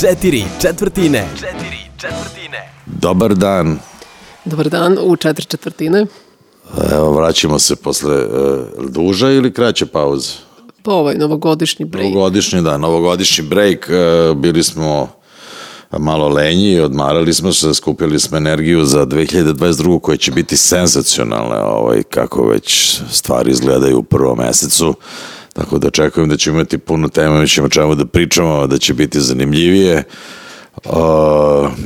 Četiri četvrtine. Četiri četvrtine. Dobar dan. Dobar dan u četiri četvrtine. Evo, vraćamo se posle e, duža ili kraće pauze? Po ovaj novogodišnji break. Novogodišnji, da, novogodišnji break. E, bili smo malo lenji, odmarali smo se, skupili smo energiju za 2022. koja će biti senzacionalna, ovaj, kako već stvari izgledaju u prvom mesecu. Tako da očekujem da ćemo imati puno tema, mi ćemo čemu da pričamo, da će biti zanimljivije. Uh,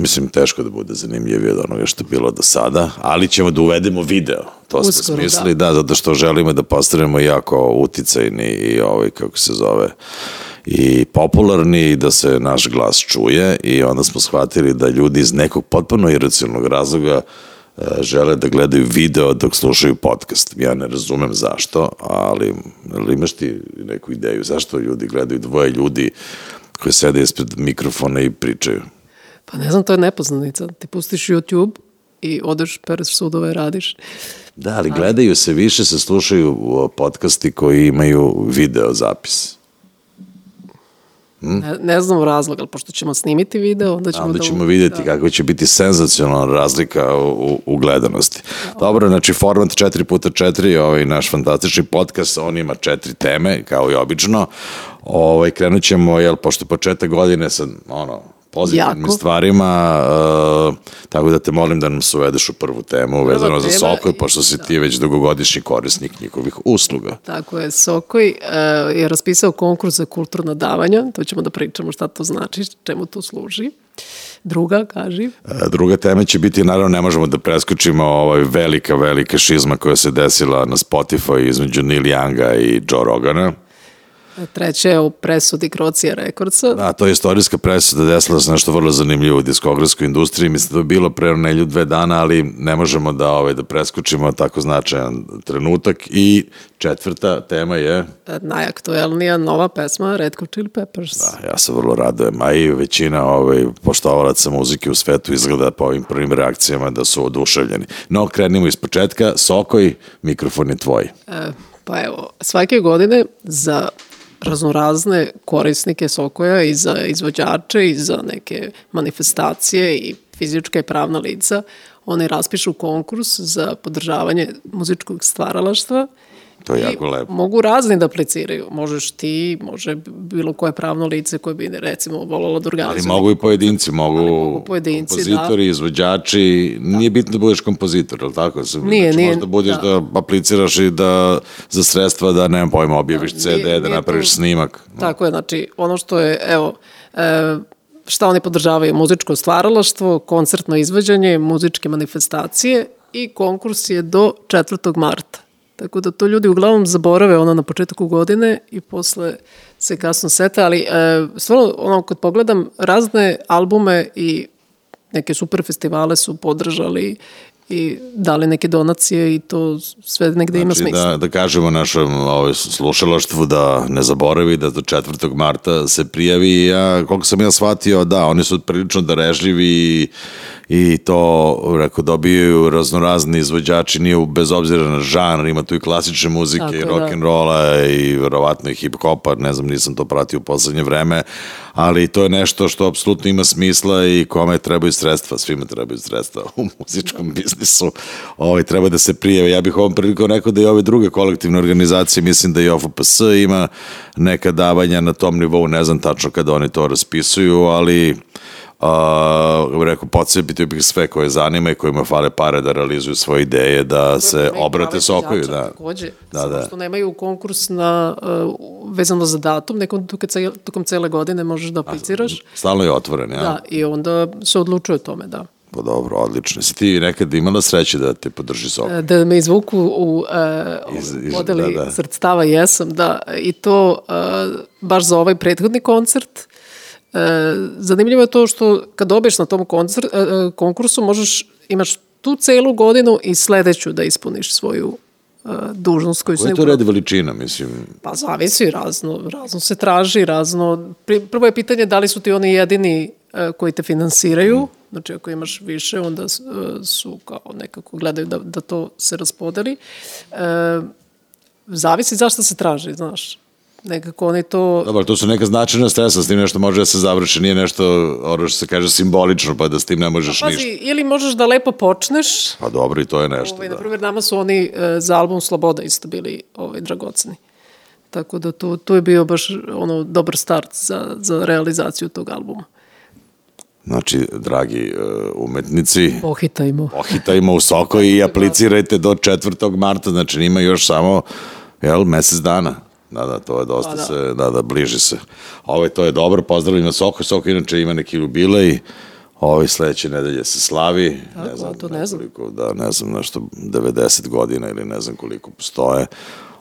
mislim, teško da bude zanimljivije od onoga što je bilo do sada, ali ćemo da uvedemo video. To smo Uskoro, smislili, da. da, zato što želimo da postanemo jako uticajni i ovaj, kako se zove, i popularni i da se naš glas čuje i onda smo shvatili da ljudi iz nekog potpuno iracionalnog razloga e, žele da gledaju video dok slušaju podcast. Ja ne razumem zašto, ali, ali imaš ti neku ideju zašto ljudi gledaju dvoje ljudi koji sede ispred mikrofona i pričaju? Pa ne znam, to je nepoznanica. Ti pustiš YouTube i odeš pereš sudove, radiš. Da, ali gledaju se, više se slušaju podcasti koji imaju video zapis. Ne, ne znam razlog, ali pošto ćemo snimiti video, onda ćemo Onda da... ćemo vidjeti kako će biti senzacionalna razlika u, u, gledanosti. Dobro, znači format 4x4, ovaj naš fantastični podcast, on ima četiri teme, kao i obično. Ovaj, krenut ćemo, jel, pošto početak godine sa, ono, pozitivnim Jako. stvarima, uh, tako da te molim da nam se uvedeš u prvu temu vezano za Sokoj, i- pošto si ti već dugogodišnji korisnik njihovih usluga. Tako je, Sokoj uh, je raspisao konkurs za kulturna davanja, to ćemo da pričamo šta to znači, čemu to služi. Druga, kaži. E, Druga tema će biti, naravno ne možemo da preskočimo ovaj velika, velika šizma koja se desila na Spotify između Neil Younga i Joe Rogana. Treća je o presudi Krocija Rekordsa. Da, to je istorijska presuda, desila se nešto vrlo zanimljivo u diskografskoj industriji. Mislim da je bilo pre nelju dve dana, ali ne možemo da, ovaj, da preskočimo tako značajan trenutak. I četvrta tema je, E, Najaktuelnija nova pesma Red Hot Chili Peppers. da, ja se vrlo radujem, a i većina ovaj, poštovalaca muzike u svetu izgleda po ovim prvim reakcijama da su oduševljeni. No, krenimo iz početka. Sokoj, mikrofon je tvoj. E, pa evo, svake godine za raznorazne korisnike Sokoja i za izvođače i za neke manifestacije i fizička i pravna lica, oni raspišu konkurs za podržavanje muzičkog stvaralaštva To je I jako lepo. Mogu razni da apliciraju. Možeš ti, može bilo koje pravno lice koje bi recimo volalo da organizuje. Ali mogu i pojedinci, mogu, mogu pojedinci, kompozitori, izvođači, nije bitno da budeš kompozitor, ali tako? Znači, Nije, nije, Možda budeš da. da. apliciraš i da za sredstva da, nemam pojma, objaviš Da, CD, nije- da nije napraviš to- snimak. Tako je, znači ono što je, evo, e, šta oni podržavaju? Muzičko stvaralaštvo, koncertno izvođenje, muzičke manifestacije i konkurs je do 4. marta. Tako da to ljudi uglavnom zaborave ono na početku godine i posle se kasno sete, ali e, stvarno ono kad pogledam razne albume i neke super festivale su podržali i dali neke donacije i to sve negde ima Znači, smisla. da, da kažemo našem ovaj, slušalaštvu da ne zaboravi da do 4. marta se prijavi ja, koliko sam ja shvatio, da, oni su prilično darežljivi i, i to, rekao, dobijaju raznorazni izvođači, nije bez obzira na žanr, ima tu i klasične muzike, Tako i da. rock'n'rolla i verovatno i hip-hopa, ne znam, nisam to pratio u poslednje vreme, ali to je nešto što apsolutno ima smisla i kome trebaju sredstva, svima trebaju sredstva u muzičkom biznisu. Ovaj, treba da se prijave. Ja bih ovom prilikom rekao da i ove druge kolektivne organizacije, mislim da i OFPS ima neka davanja na tom nivou, ne znam tačno kada oni to raspisuju, ali Uh, rekao, podsjetio bih sve koje zanima i kojima fale pare da realizuju svoje ideje, da se obrate Sokoju. Da. Takođe, Da, da. što nemaju konkurs na, uh, vezano za datum, neko tokom, cele, tokom cele godine možeš da apliciraš. Stalno je otvoren, ja? Da, i onda se odlučuje o tome, da. Pa dobro, odlično. Si ti nekad imala sreće da te podrži Sokoj? E, Da me izvuku u uh, Iz- iz- podeli da, da. srstava jesam, da, i to uh, baš za ovaj prethodni koncert. Uh, zanimljivo je to što kad dobiješ na tom koncert, uh, konkursu možeš, imaš tu celu godinu i sledeću da ispuniš svoju dužnost koju Koji si je to red veličina, mislim? Pa zavisi, razno, razno se traži, razno... Prvo je pitanje da li su ti oni jedini e, koji te finansiraju, znači ako imaš više, onda e, su kao nekako gledaju da, da to se raspodeli. E, zavisi zašto se traži, znaš. Nekako oni to... Dobro, to su neka značajna stresa, s tim nešto može da se završi, nije nešto, ono što se kaže, simbolično, pa da s tim ne možeš Pazi, ništa. ili možeš da lepo počneš, Pa dobro, i to je nešto, ovaj, da. na primjer, nama su oni e, za album Sloboda isto bili ovaj, dragoceni. Tako da to, to je bio baš ono dobar start za, za realizaciju tog albuma. Znači, dragi uh, umetnici, Pohitajmo. ohitajmo u soko i aplicirajte do 4. marta, znači ima još samo, jel, mesec dana. Da, da, to je dosta Pa da. se, da, da, bliži se. Ovo to je dobro, pozdravljam na Soko. Soko inače ima neki jubilej, Ovi sledeće nedelje se slavi, ne znam, to ne znam. koliko, da, ne znam, nešto 90 godina ili ne znam koliko postoje.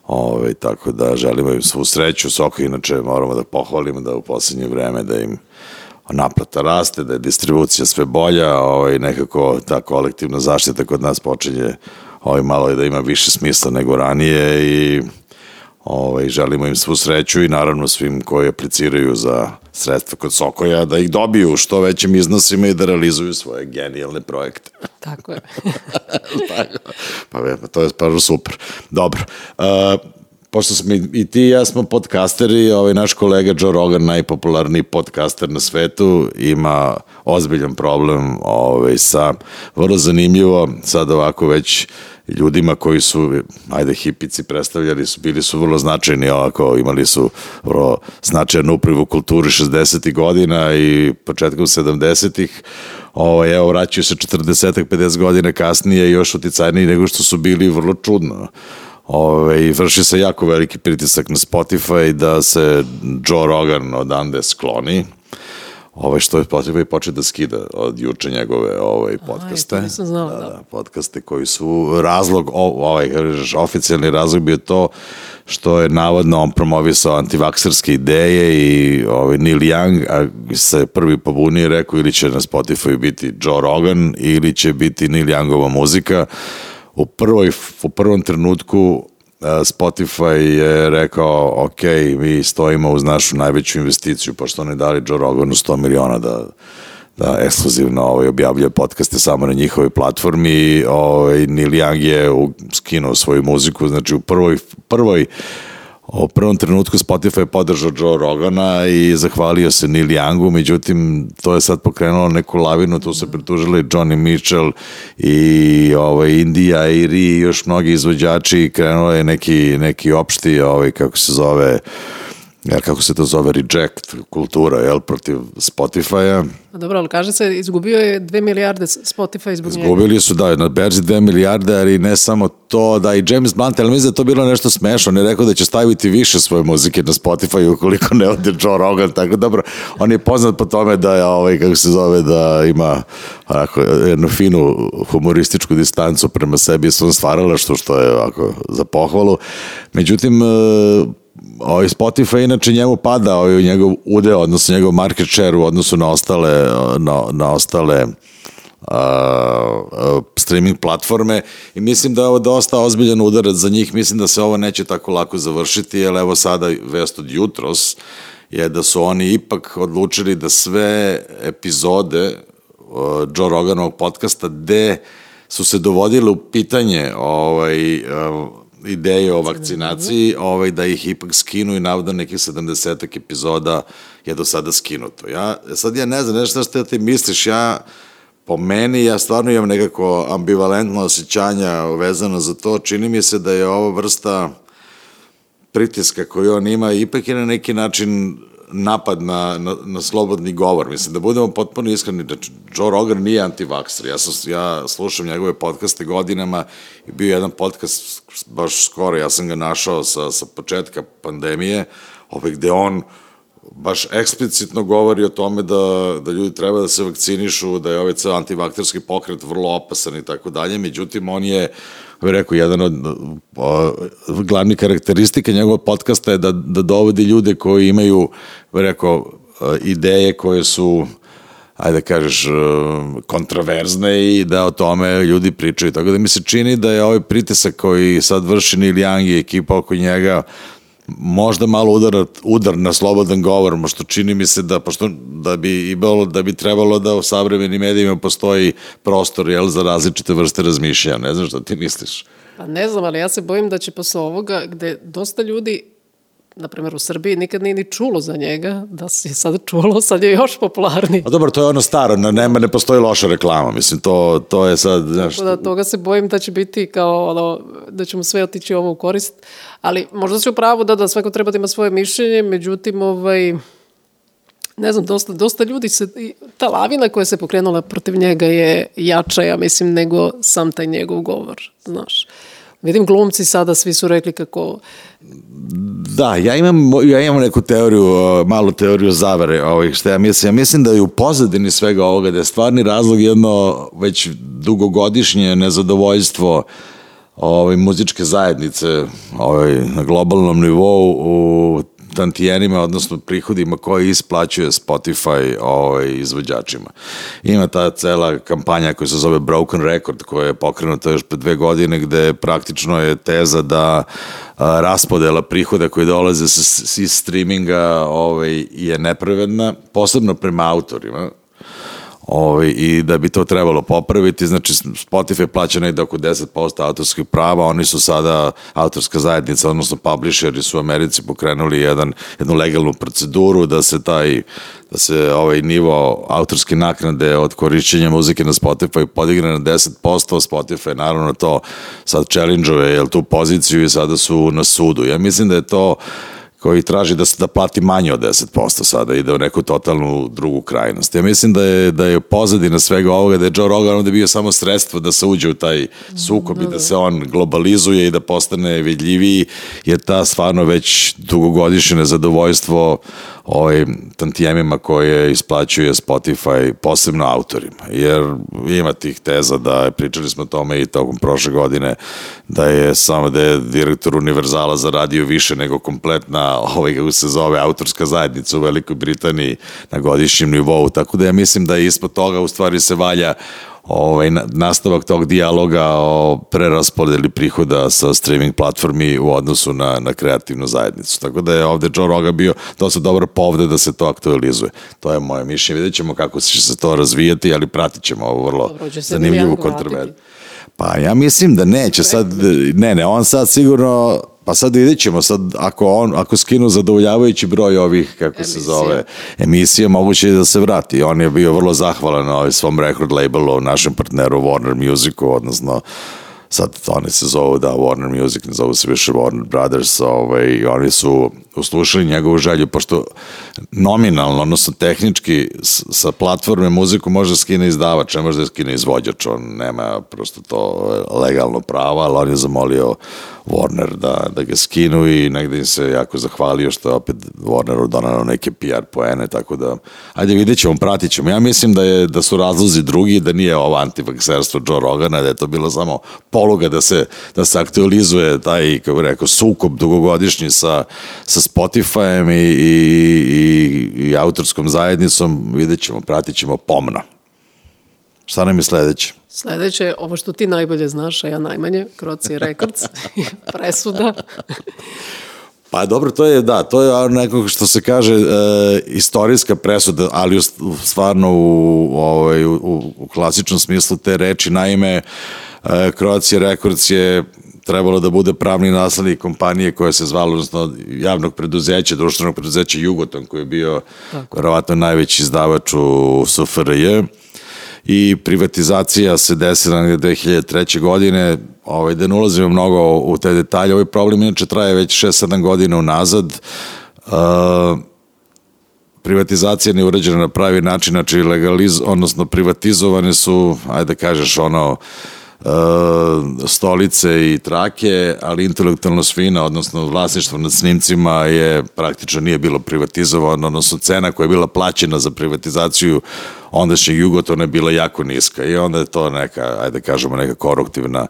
Ove, tako da želimo im svu sreću. Soko inače moramo da pohvalimo da u poslednje vreme da im naplata raste, da je distribucija sve bolja, ovaj, nekako ta kolektivna zaštita kod nas počinje ovaj, malo da ima više smisla nego ranije i ovaj, želimo im svu sreću i naravno svim koji apliciraju za sredstva kod Sokoja da ih dobiju u što većim iznosima i da realizuju svoje genijalne projekte. Tako je. Tako. pa, ve, pa to je stvarno super. Dobro. Uh, pošto smo i, ti i ja smo podcasteri, ovaj naš kolega Joe Rogan, najpopularniji podcaster na svetu, ima ozbiljan problem ovaj, sa, vrlo zanimljivo, sad ovako već ljudima koji su, ajde, hipici predstavljali su, bili su vrlo značajni, ovako, imali su vrlo značajan upriv u kulturi 60. godina i početkom 70-ih, ovaj, evo, vraćaju se 40-50 godina kasnije još uticajniji nego što su bili, vrlo čudno. Ove, vrši se jako veliki pritisak na Spotify da se Joe Rogan odande skloni. Ove, što je Spotify počeo da skida od juče njegove ovaj, podcaste. to nisam znala, da. podcaste koji su razlog, o, ovaj, kažeš, oficijalni razlog bio to što je navodno on promovisao antivakserske ideje i ovaj, Neil Young a se prvi pobunio i rekao ili će na Spotify biti Joe Rogan ili će biti Neil Youngova muzika u, prvoj, u prvom trenutku a, Spotify je rekao ok, mi stojimo uz našu najveću investiciju pošto oni dali Joe Roganu 100 miliona da da ekskluzivno ovaj, objavljuje podcaste samo na njihovoj platformi. Ovaj, Neil Young je skinuo svoju muziku. Znači u prvoj, prvoj U prvom trenutku Spotify je podržao Joe Rogana i zahvalio se Neil Youngu, međutim to je sad pokrenulo neku lavinu, tu se pritužili Johnny Mitchell i ovaj, Indija, Iri i još mnogi izvođači i krenulo je neki, neki opšti, ovaj, kako se zove, jel, kako se to zove, reject kultura, jel, protiv Spotify-a. A dobro, ali kaže se, izgubio je 2 milijarde Spotify zbog njega. Izgubili su, da, na berzi 2 milijarde, ali ne samo to, da i James Blunt, ali mislim da to bilo nešto smešno, on je rekao da će staviti više svoje muzike na Spotify ukoliko ne ode Joe Rogan, tako dobro, on je poznat po tome da je, ovaj, kako se zove, da ima onako, jednu finu humorističku distancu prema sebi i svom stvaralaštvu, što je ovako za pohvalu. Međutim, e, ovaj Spotify inače njemu pada ovaj njegov udeo, odnosno njegov market share u odnosu na ostale, na, na ostale a, streaming platforme. I mislim da je ovo dosta ozbiljan udarac za njih, mislim da se ovo neće tako lako završiti, jer evo sada vest od jutros je da su oni ipak odlučili da sve epizode uh, Joe Roganovog podcasta gde su se dovodile u pitanje ovaj, uh, ideje o vakcinaciji, ovaj, da ih ipak skinu i navodno nekih 70 epizoda je do sada skinuto. Ja, sad ja ne znam, nešto što ti misliš, ja po meni, ja stvarno imam nekako ambivalentno osjećanja vezano za to, čini mi se da je ovo vrsta pritiska koju on ima ipak je na neki način napad na, na, na slobodni govor. Mislim, da budemo potpuno iskreni, da Joe Rogan nije antivakser. Ja, sam, ja slušam njegove podcaste godinama i bio je jedan podcast baš skoro, ja sam ga našao sa, sa početka pandemije, ovaj, gde on baš eksplicitno govori o tome da, da ljudi treba da se vakcinišu, da je ovaj ceo antivakterski pokret vrlo opasan i tako dalje, međutim on je bih rekao, jedan od o, glavnih karakteristika njegovog podcasta je da, da dovodi ljude koji imaju, bih rekao, ideje koje su ajde da kažeš, kontraverzne i da o tome ljudi pričaju. Tako da mi se čini da je ovaj pritisak koji sad vrši Neil Young i ekipa oko njega možda malo udar, udar na slobodan govor, što čini mi se da, pošto, da bi imalo, da bi trebalo da u savremenim medijima postoji prostor jel, za različite vrste razmišljanja. Ne znam šta ti misliš. Pa ne znam, ali ja se bojim da će posle ovoga, gde dosta ljudi na primjer u Srbiji, nikad nije ni čulo za njega, da se je sad čulo, sad je još popularniji. A dobro, to je ono staro, na nema, ne postoji loša reklama, mislim, to, to je sad, znaš, Tako da toga se bojim da će biti kao ono, da ćemo sve otići ovo u korist, ali možda si u pravu da, da svako treba da ima svoje mišljenje, međutim, ovaj, ne znam, dosta, dosta ljudi se, ta lavina koja se pokrenula protiv njega je jača, ja mislim, nego sam taj njegov govor, znaš. Vidim glumci sada, svi su rekli kako Da, ja imam, ja imam neku teoriju, malu teoriju zavere, ovaj, što ja mislim. Ja mislim da je u pozadini svega ovoga, da je stvarni razlog jedno već dugogodišnje nezadovoljstvo ovaj, muzičke zajednice ovaj, na globalnom nivou u tantijenima, odnosno prihodima koje isplaćuje Spotify ovaj, izvođačima. Ima ta cela kampanja koja se zove Broken Record, koja je pokrenuta još pre dve godine, gde praktično je teza da a, raspodela prihoda koji dolaze s, iz streaminga ovaj, je nepravedna, posebno prema autorima, Ovaj, I da bi to trebalo popraviti, znači Spotify plaća negde oko 10% autorskih prava, oni su sada autorska zajednica, odnosno publisheri su u Americi pokrenuli jedan, jednu legalnu proceduru da se taj da se ovaj nivo autorske naknade od korišćenja muzike na Spotify podigne na 10%, Spotify naravno to sad challenge-uje jel, tu poziciju i sada su na sudu. Ja mislim da je to koji traži da se da plati manje od 10% sada ide u neku totalnu drugu krajnost. Ja mislim da je da je pozadina svega ovoga da je Joe Rogan ovde bio samo sredstvo da se uđe u taj sukob i da se on globalizuje i da postane vidljiviji jer ta stvarno već dugogodišnje nezadovoljstvo ovaj, tantijemima koje isplaćuje Spotify, posebno autorima. Jer ima tih teza da, pričali smo o tome i tokom prošle godine, da je samo da je direktor Univerzala zaradio više nego kompletna, ovaj, kako se zove, autorska zajednica u Velikoj Britaniji na godišnjem nivou. Tako da ja mislim da ispod toga u stvari se valja ovaj, nastavak tog dijaloga o preraspodeli prihoda sa streaming platformi u odnosu na, na kreativnu zajednicu. Tako da je ovde Joe Rogan bio dosta dobar povde da se to aktualizuje. To je moje mišljenje. Vidjet ćemo kako će se to razvijati, ali pratit ćemo ovo vrlo Dobro, zanimljivu. Pa ja mislim da neće sad, ne, ne, on sad sigurno Pa sad vidjet ćemo, sad ako, on, ako skinu zadovoljavajući broj ovih, kako se Emisija. zove, emisija, moguće je da se vrati. On je bio vrlo zahvalan na ovaj svom record labelu, našem partneru Warner Musicu, odnosno sad oni se zovu da Warner Music, ne zovu se više Warner Brothers, ovaj, oni su uslušali njegovu želju, pošto nominalno, odnosno tehnički sa platforme muziku može skine izdavač, ne može da skine izvođač, on nema prosto to legalno pravo, ali on je zamolio Warner da, da ga skinu i negde im se jako zahvalio što je opet Warneru donalo neke PR poene, tako da, ajde vidjet ćemo, pratit ćemo. Ja mislim da, je, da su razlozi drugi, da nije ovo antivakserstvo Joe Rogana, da je to bilo samo poluga da se, da se aktualizuje taj, kako rekao, sukob dugogodišnji sa, sa Spotifyem i, i, i, i autorskom zajednicom, vidjet ćemo, pratit ćemo pomno. Šta nam je sledeće? Sledeće, ovo što ti najbolje znaš, a ja najmanje, Croatia Records, presuda. Pa dobro, to je, da, to je nekako što se kaže e, istorijska presuda, ali u, stvarno u, ovaj, u, u, u klasičnom smislu te reči. Naime, e, Croatia Records je trebalo da bude pravni naslednik kompanije koja se zvala, odnosno javnog preduzeća, društvenog preduzeća Jugoton, koji je bio verovatno najveći izdavač u SFRJ. I privatizacija se desila negde 2003. godine, ovaj, da ne ulazimo mnogo u te detalje, ovaj problem inače traje već 6-7 godina unazad, uh, privatizacija nije urađena na pravi način, znači legaliz, odnosno privatizovane su, ajde da kažeš ono, uh, stolice i trake, ali intelektualna svina, odnosno vlasništvo nad snimcima je praktično nije bilo privatizovano, odnosno cena koja je bila plaćena za privatizaciju ondašnjeg Jugotona je bila jako niska i onda je to neka, ajde da kažemo, neka koruptivna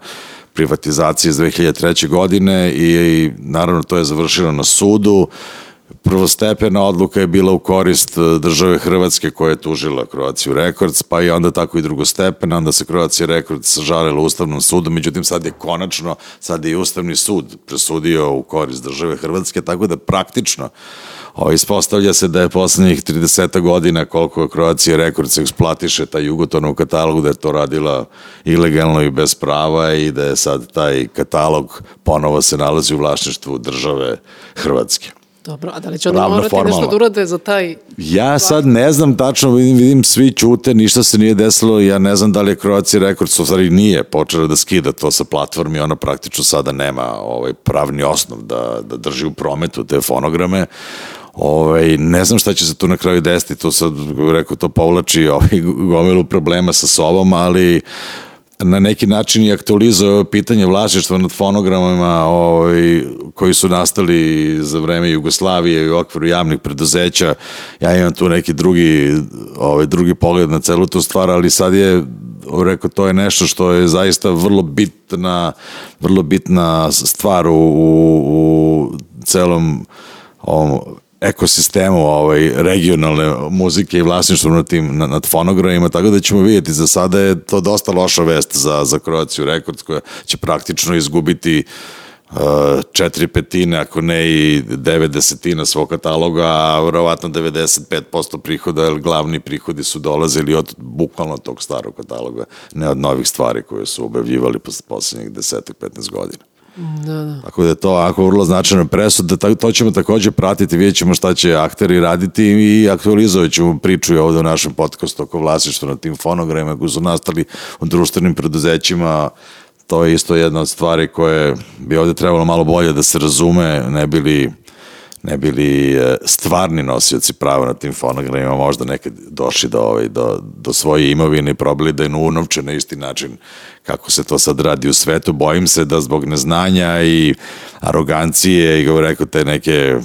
privatizacija iz 2003. godine i, i naravno to je završilo na sudu prvostepena odluka je bila u korist e, države Hrvatske koja je tužila Croatia Records, pa i onda tako i drugostepena, onda se Croatia Records žalila Ustavnom sudu, međutim sad je konačno, sad je i Ustavni sud presudio u korist države Hrvatske, tako da praktično o, ispostavlja se da je poslednjih 30 godina koliko Croatia Records eksploatiše taj Jugotonov katalog, da je to radila ilegalno i bez prava i da je sad taj katalog ponovo se nalazi u vlasništvu države Hrvatske. Dobro, a da li će Pravno, morati formalno. nešto da urade za taj... Ja sad ne znam tačno, vidim, vidim svi ćute, ništa se nije desilo, ja ne znam da li je Croatia Records, u stvari nije počela da skida to sa platformi, ona praktično sada nema ovaj pravni osnov da, da drži u prometu te fonograme, Ovaj, ne znam šta će se tu na kraju desiti, to sad, rekao, to povlači ovaj, gomilu problema sa sobom, ali na neki način i aktualizuje pitanje vlasništva nad fonogramima ovaj, koji su nastali za vreme Jugoslavije i u okviru javnih preduzeća. Ja imam tu neki drugi, ovaj, drugi pogled na celu tu stvar, ali sad je rekao, to je nešto što je zaista vrlo bitna, vrlo bitna stvar u, u, u celom ovom ekosistemu ovaj, regionalne muzike i vlasništvo nad, tim, nad, nad fonogramima, tako da ćemo vidjeti. Za sada je to dosta loša vest za, za Croatia Records koja će praktično izgubiti uh, četiri petine, ako ne i devet desetina svog kataloga, a verovatno 95% prihoda, jer glavni prihodi su dolazili od bukvalno tog starog kataloga, ne od novih stvari koje su objavljivali pos poslednjih 10-15 godina. Da, da. Tako da je to ako vrlo presuda, ta- to ćemo takođe pratiti, vidjet ćemo šta će akteri raditi i aktualizovat ćemo priču ovde u našem podcastu oko vlasništva na tim fonogramima koji su nastali u društvenim preduzećima, to je isto jedna od stvari koje bi ovde trebalo malo bolje da se razume, ne bili ne bili e, stvarni nosioci prava na tim fonogramima možda nekad došli do, ovaj, do, do svoje imovine i probali da je unovče na isti način kako se to sad radi u svetu. Bojim se da zbog neznanja i arogancije i kako rekao te neke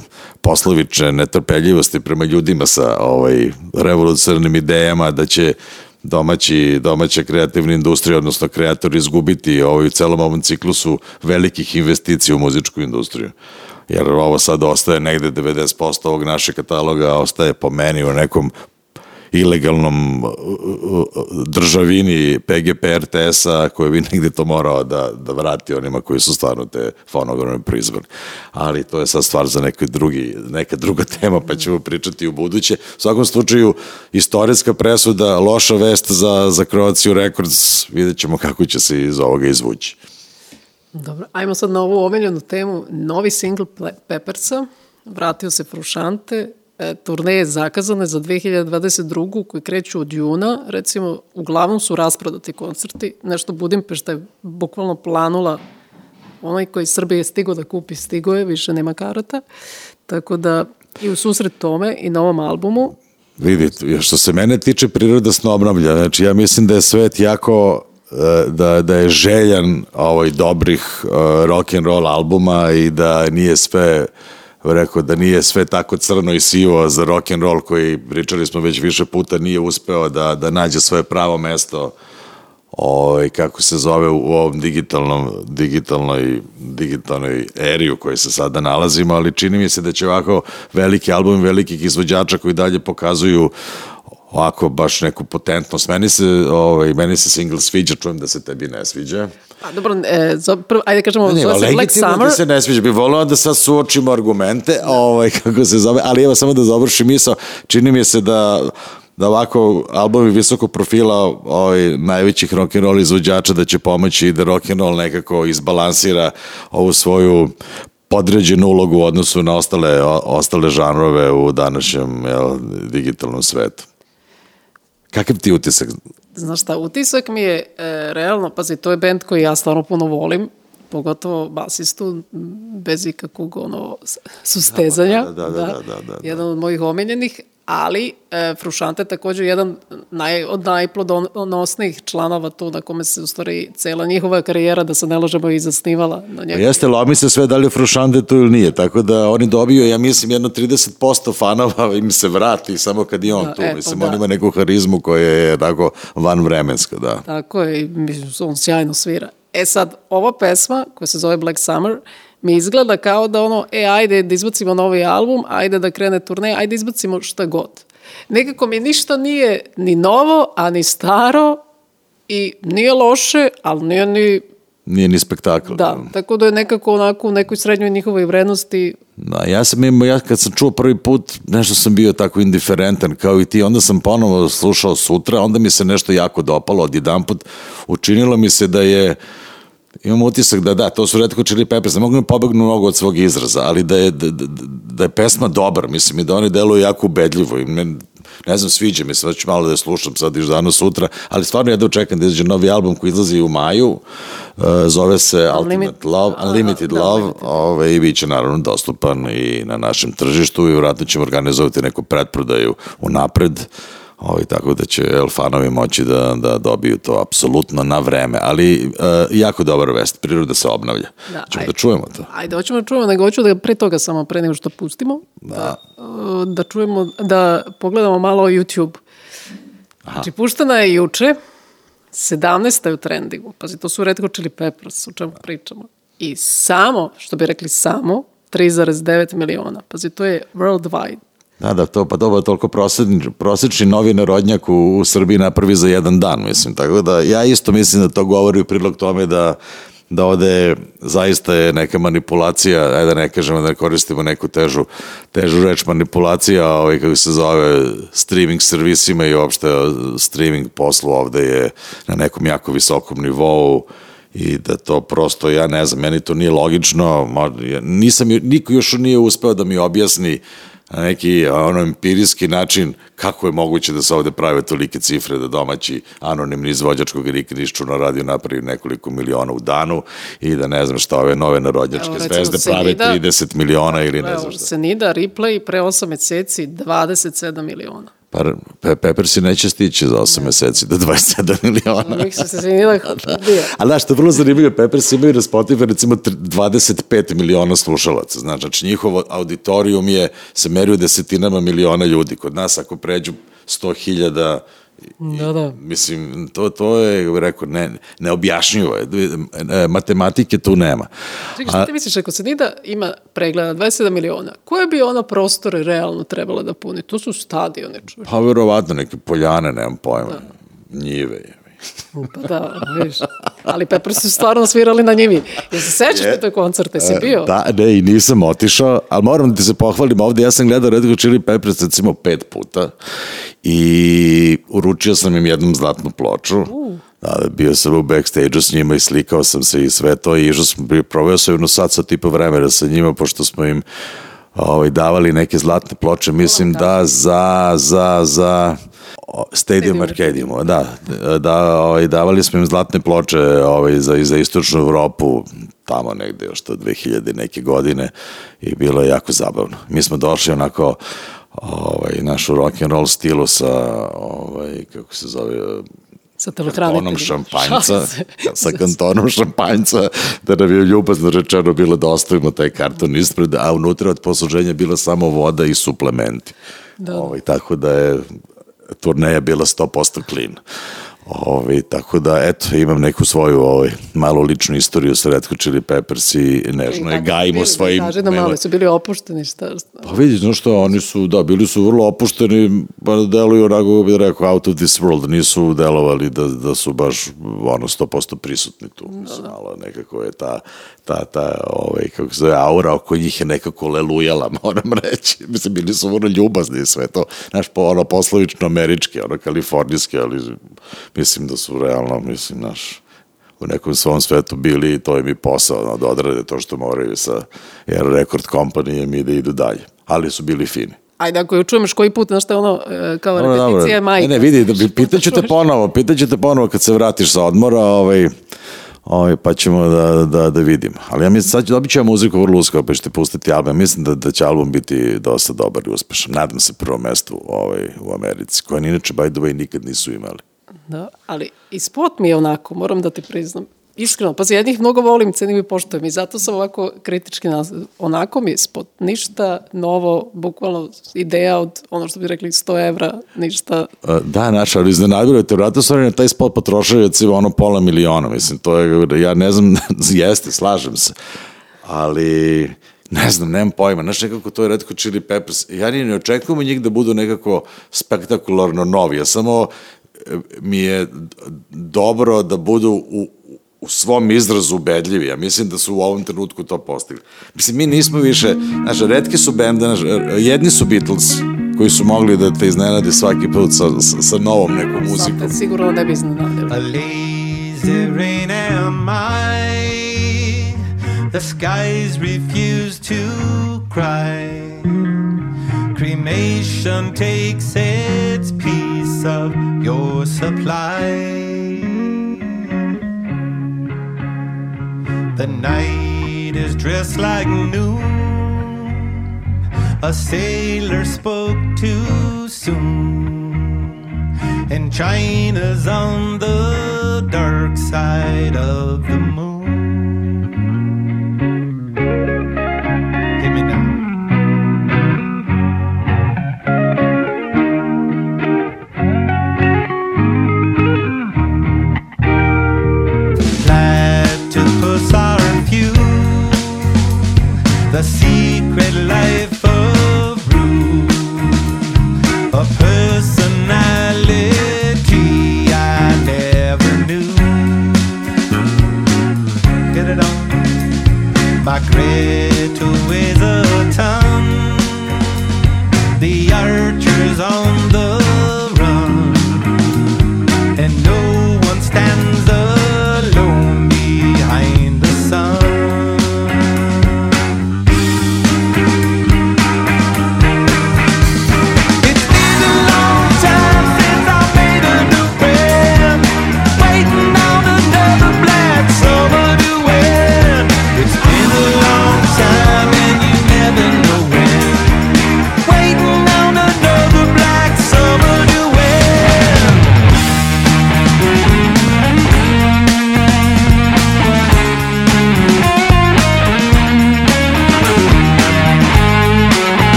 poslovične netrpeljivosti prema ljudima sa ovaj, revolucionarnim idejama da će domaći, domaća kreativna industrija, odnosno kreatori izgubiti ovaj, u celom ovom ciklusu velikih investicija u muzičku industriju jer ovo sad ostaje negde 90% ovog našeg kataloga ostaje po meni u nekom ilegalnom uh, uh, državini PGP RTS-a koji bi negde to morao da, da vrati onima koji su stvarno te fonograme proizvali. Ali to je sad stvar za neki drugi, neka druga tema pa ćemo pričati u buduće. U svakom slučaju, istorijska presuda, loša vest za, za Croatia Records, vidjet ćemo kako će se iz ovoga izvući. Dobro, ajmo sad na ovu omiljenu temu. Novi singl Ple- Peppersa, vratio se Frušante, e, turneje zakazane za 2022. koji kreću od juna, recimo, uglavnom su rasprodati koncerti, nešto Budimpešta je bukvalno planula onaj koji Srbije stigo da kupi, stigo je, više nema karata, tako da i u susret tome i na ovom albumu Vidite, što se mene tiče, priroda se obnavlja. Znači, ja mislim da je svet jako da, da je željan ovaj dobrih uh, rock and roll albuma i da nije sve rekao da nije sve tako crno i sivo za rock and roll koji pričali smo već više puta nije uspeo da da nađe svoje pravo mesto ovaj kako se zove u ovom digitalnom digitalnoj digitalnoj eri u kojoj se sada nalazimo, ali čini mi se da će ovako veliki album velikih izvođača koji dalje pokazuju ovako baš neku potentnost. Meni se, ovaj, meni se single sviđa, čujem da se tebi ne sviđa. Pa dobro, e, za, prvo, ajde kažemo, Ne, zove se Black Summer. ti se ne sviđa. Bi volao da sad suočimo argumente, ovaj, kako se zove, ali evo samo da završim misao. Čini mi se da da ovako albumi visokog profila ovaj, najvećih rock and roll izvođača da će pomoći da rock and roll nekako izbalansira ovu svoju podređenu ulogu u odnosu na ostale, o, ostale žanrove u današnjem jel, digitalnom svetu. Kakav ti utisak? Znaš šta, utisak mi je e, realno, pazi, to je band koji ja stvarno puno volim, pogotovo basistu, bez ikakvog ono, sustezanja. Da, da, da, da, da, da, da. Jedan od mojih omiljenih, ali e, Frušante je takođe jedan naj, od najplodonosnijih članova tu na kome se u stvari cela njihova karijera, da se ne lažemo, i zasnivala na Pa njegu. jeste, lomi se sve da li je Frušande tu ili nije, tako da oni dobiju, ja mislim, jedno 30% fanova im se vrati samo kad je on Da, tu. e, pa mislim, da. on ima neku harizmu koja je tako vanvremenska, da. Tako je, mislim, on sjajno svira. E sad, ova pesma, koja se zove Black Summer, mi izgleda kao da ono, e, ajde da izbacimo novi album, ajde da krene turne, ajde izbacimo šta god. Nekako mi ništa nije ni novo, a ni staro i nije loše, ali nije ni, Nije ni spektakl. da, tako da je nekako onako u nekoj srednjoj njihovoj vrednosti Da, ja sam imao, ja kad sam čuo prvi put, nešto sam bio tako indiferentan kao i ti, onda sam ponovo slušao sutra, onda mi se nešto jako dopalo od jedan put, učinilo mi se da je imam utisak da da, to su Red Hot Chili Peppers, ne mogu ne pobegnu mnogo od svog izraza, ali da je, da, da, da je pesma dobar, mislim, i da oni deluju jako ubedljivo i men, ne znam, sviđa mi se, već malo da je slušam sad iš dano sutra, ali stvarno jedno čekam da izađe novi album koji izlazi u maju, uh, zove se Ultimate Love, Unlimited da, Love, Unlimited. ove, i bit će naravno dostupan i na našem tržištu i vratno ćemo organizovati neku pretprodaju u napred, Ovaj, tako da će el, fanovi moći da, da dobiju to apsolutno na vreme, ali uh, jako dobar vest, priroda se obnavlja. Da, Ćemo da čujemo to. Ajde, hoćemo da čujemo, nego hoću da pre toga samo, pre nego što pustimo, da, da, da čujemo, da pogledamo malo YouTube. Znači, puštena je juče, 17. je u trendingu, pazi, to su Red Hot Chili Peppers, o čemu pričamo. I samo, što bi rekli samo, 3,9 miliona. Pazi, to je worldwide. Da, da, to, pa dobro, toliko prosečni, prosečni novi narodnjak u, u Srbiji napravi za jedan dan, mislim, tako da ja isto mislim da to govori u prilog tome da da ovde zaista je neka manipulacija, ajde da ne kažemo da ne koristimo neku težu, težu reč manipulacija, ovaj, kako se zove, streaming servisima i uopšte streaming poslu ovde je na nekom jako visokom nivou i da to prosto, ja ne znam, meni to nije logično, mo- ja nisam, niko još nije uspeo da mi objasni na neki ono empirijski način kako je moguće da se ovde prave tolike cifre da domaći anonimni izvođač koga nikad nišću na radio napravi nekoliko miliona u danu i da ne znam šta ove nove narodnjačke Evo, zvezde prave Senida- 30 miliona ili ne Evo, znam šta. Senida, replay, pre 8 meseci, 27 miliona. Pa Pe Peppersi neće stići za 8 meseci do 27 miliona. Uvijek su se Senida bio. A znaš, što je vrlo zanimljivo, Peppers imaju na Spotify recimo tr- 25 miliona slušalaca. Znači, znači njihov auditorijum je, se meri u desetinama miliona ljudi. Kod nas ako pređu 100.000 Da, da. Mislim, to, to je, rekao, ne, neobjašnjivo je. E, Matematike tu nema. Čekaj, šta ti misliš, ako Senida ima pregleda 27 miliona, koje bi ona prostore realno trebala da puni? To su stadione, čuš. Pa verovatno neke poljane, nemam pojma. Njive je. Pa da, vidiš. Ali Pepper su stvarno svirali na njimi. Jel se sećaš ti toj koncerte? Si bio? Da, ne, i nisam otišao, ali moram da ti se pohvalim ovde, ja sam gledao Red Hot Chili Peppers recimo pet puta i uručio sam im jednom zlatnu ploču. Da, bio sam u backstage-u s njima i slikao sam se i sve to i išao sam, proveo sam jedno sat sa tipa vremena sa njima, pošto smo im ovaj, davali neke zlatne ploče, mislim da za, za, za Stadium Arcadium, da, da, ovaj, davali smo im zlatne ploče ovaj, za, za istočnu Evropu, tamo negde još to 2000 neke godine i bilo je jako zabavno. Mi smo došli onako ovaj, našu rock and roll stilu sa ovaj, kako se zove Sa telohraniteljima. šampanjca, sa kantonom šampanjca, da nam je ljubazno rečeno bilo da ostavimo taj karton ispred, a unutra od posluženja bila samo voda i suplementi. Da. Ovaj, tako da je turneja bila 100% clean. Ovaj, tako da, eto, imam neku svoju ovaj, malu ličnu istoriju sa Red Hot Chili Peppers i nežno je gajimo bili? svojim... Kaži da malo, su bili opušteni, šta? šta? Pa vidi, znaš što, oni su, da, bili su vrlo opušteni, pa deluju onako, bih rekao, out of this world, nisu delovali da, da su baš, ono, 100% prisutni tu, mislim, malo nekako je ta, ta, ta, ovaj, kako se zove, aura oko njih je nekako lelujala, moram reći, mislim, bili su vrlo ljubazni i sve to, znaš, po, ono, poslovično američki, ono, kalifornijski, ali mislim da su realno, mislim, znaš, u nekom svom svetu bili i to im i posao, ono, da odrade to što moraju sa jer rekord kompanijem i da idu dalje. Ali su bili fini. Ajde, ako ju čuješ koji put, znaš šta je ono, e, kao Dobro, dobro. repeticija je majka. Ne, ne, vidi, da bi, pitaću te ponovo, pitaću te ponovo kad se vratiš sa odmora, ovaj, ovaj, pa ćemo da, da, da vidimo. Ali ja mislim, sad ću dobit ću ja muziku vrlo uskoro, pa ćete pustiti album. Mislim da, da će album biti dosta dobar i uspešan. Nadam se prvo mesto ovaj, u Americi, koje inače, by the way, nikad nisu imali. Da, ali i spot mi je onako, moram da ti priznam. Iskreno, pa jednih mnogo volim, cenim i poštujem i zato sam ovako kritički nas... Onako mi je spot, ništa novo, bukvalno ideja od ono što bi rekli 100 evra, ništa. A, Da, naš, ali iznenadilo te, vratno na taj spot potrošili recimo ono pola miliona, mislim, to je, ja ne znam, jeste, slažem se, ali ne znam, nemam pojma, znaš, nekako to je Red Hot Chili Peppers, ja ni ne očekujem njih da budu nekako spektakularno novi, ja samo e, mi je dobro da budu u, u svom izrazu ubedljivi. Ja mislim da su u ovom trenutku to postigli. Mislim, mi nismo više, znaš, redki su bende, znaš, jedni su Beatles, koji su mogli da te iznenadi svaki put sa, sa, sa novom nekom muzikom. Sada, sigurno ne bi iznenadili. The rain am I The skies refuse to cry cremation takes its piece of your supply. The night is dressed like noon. A sailor spoke too soon. And China's on the dark side of the moon.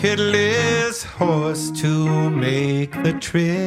headless horse to make the trip.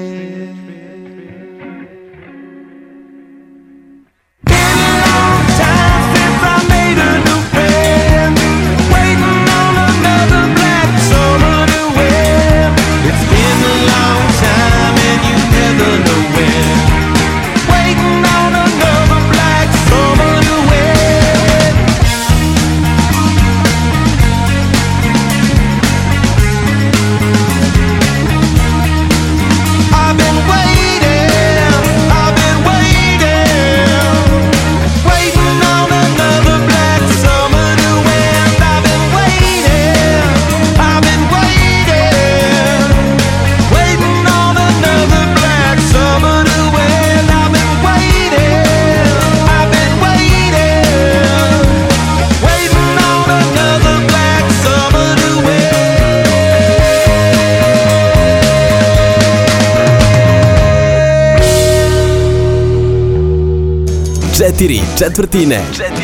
četiri četvrtine. Četiri.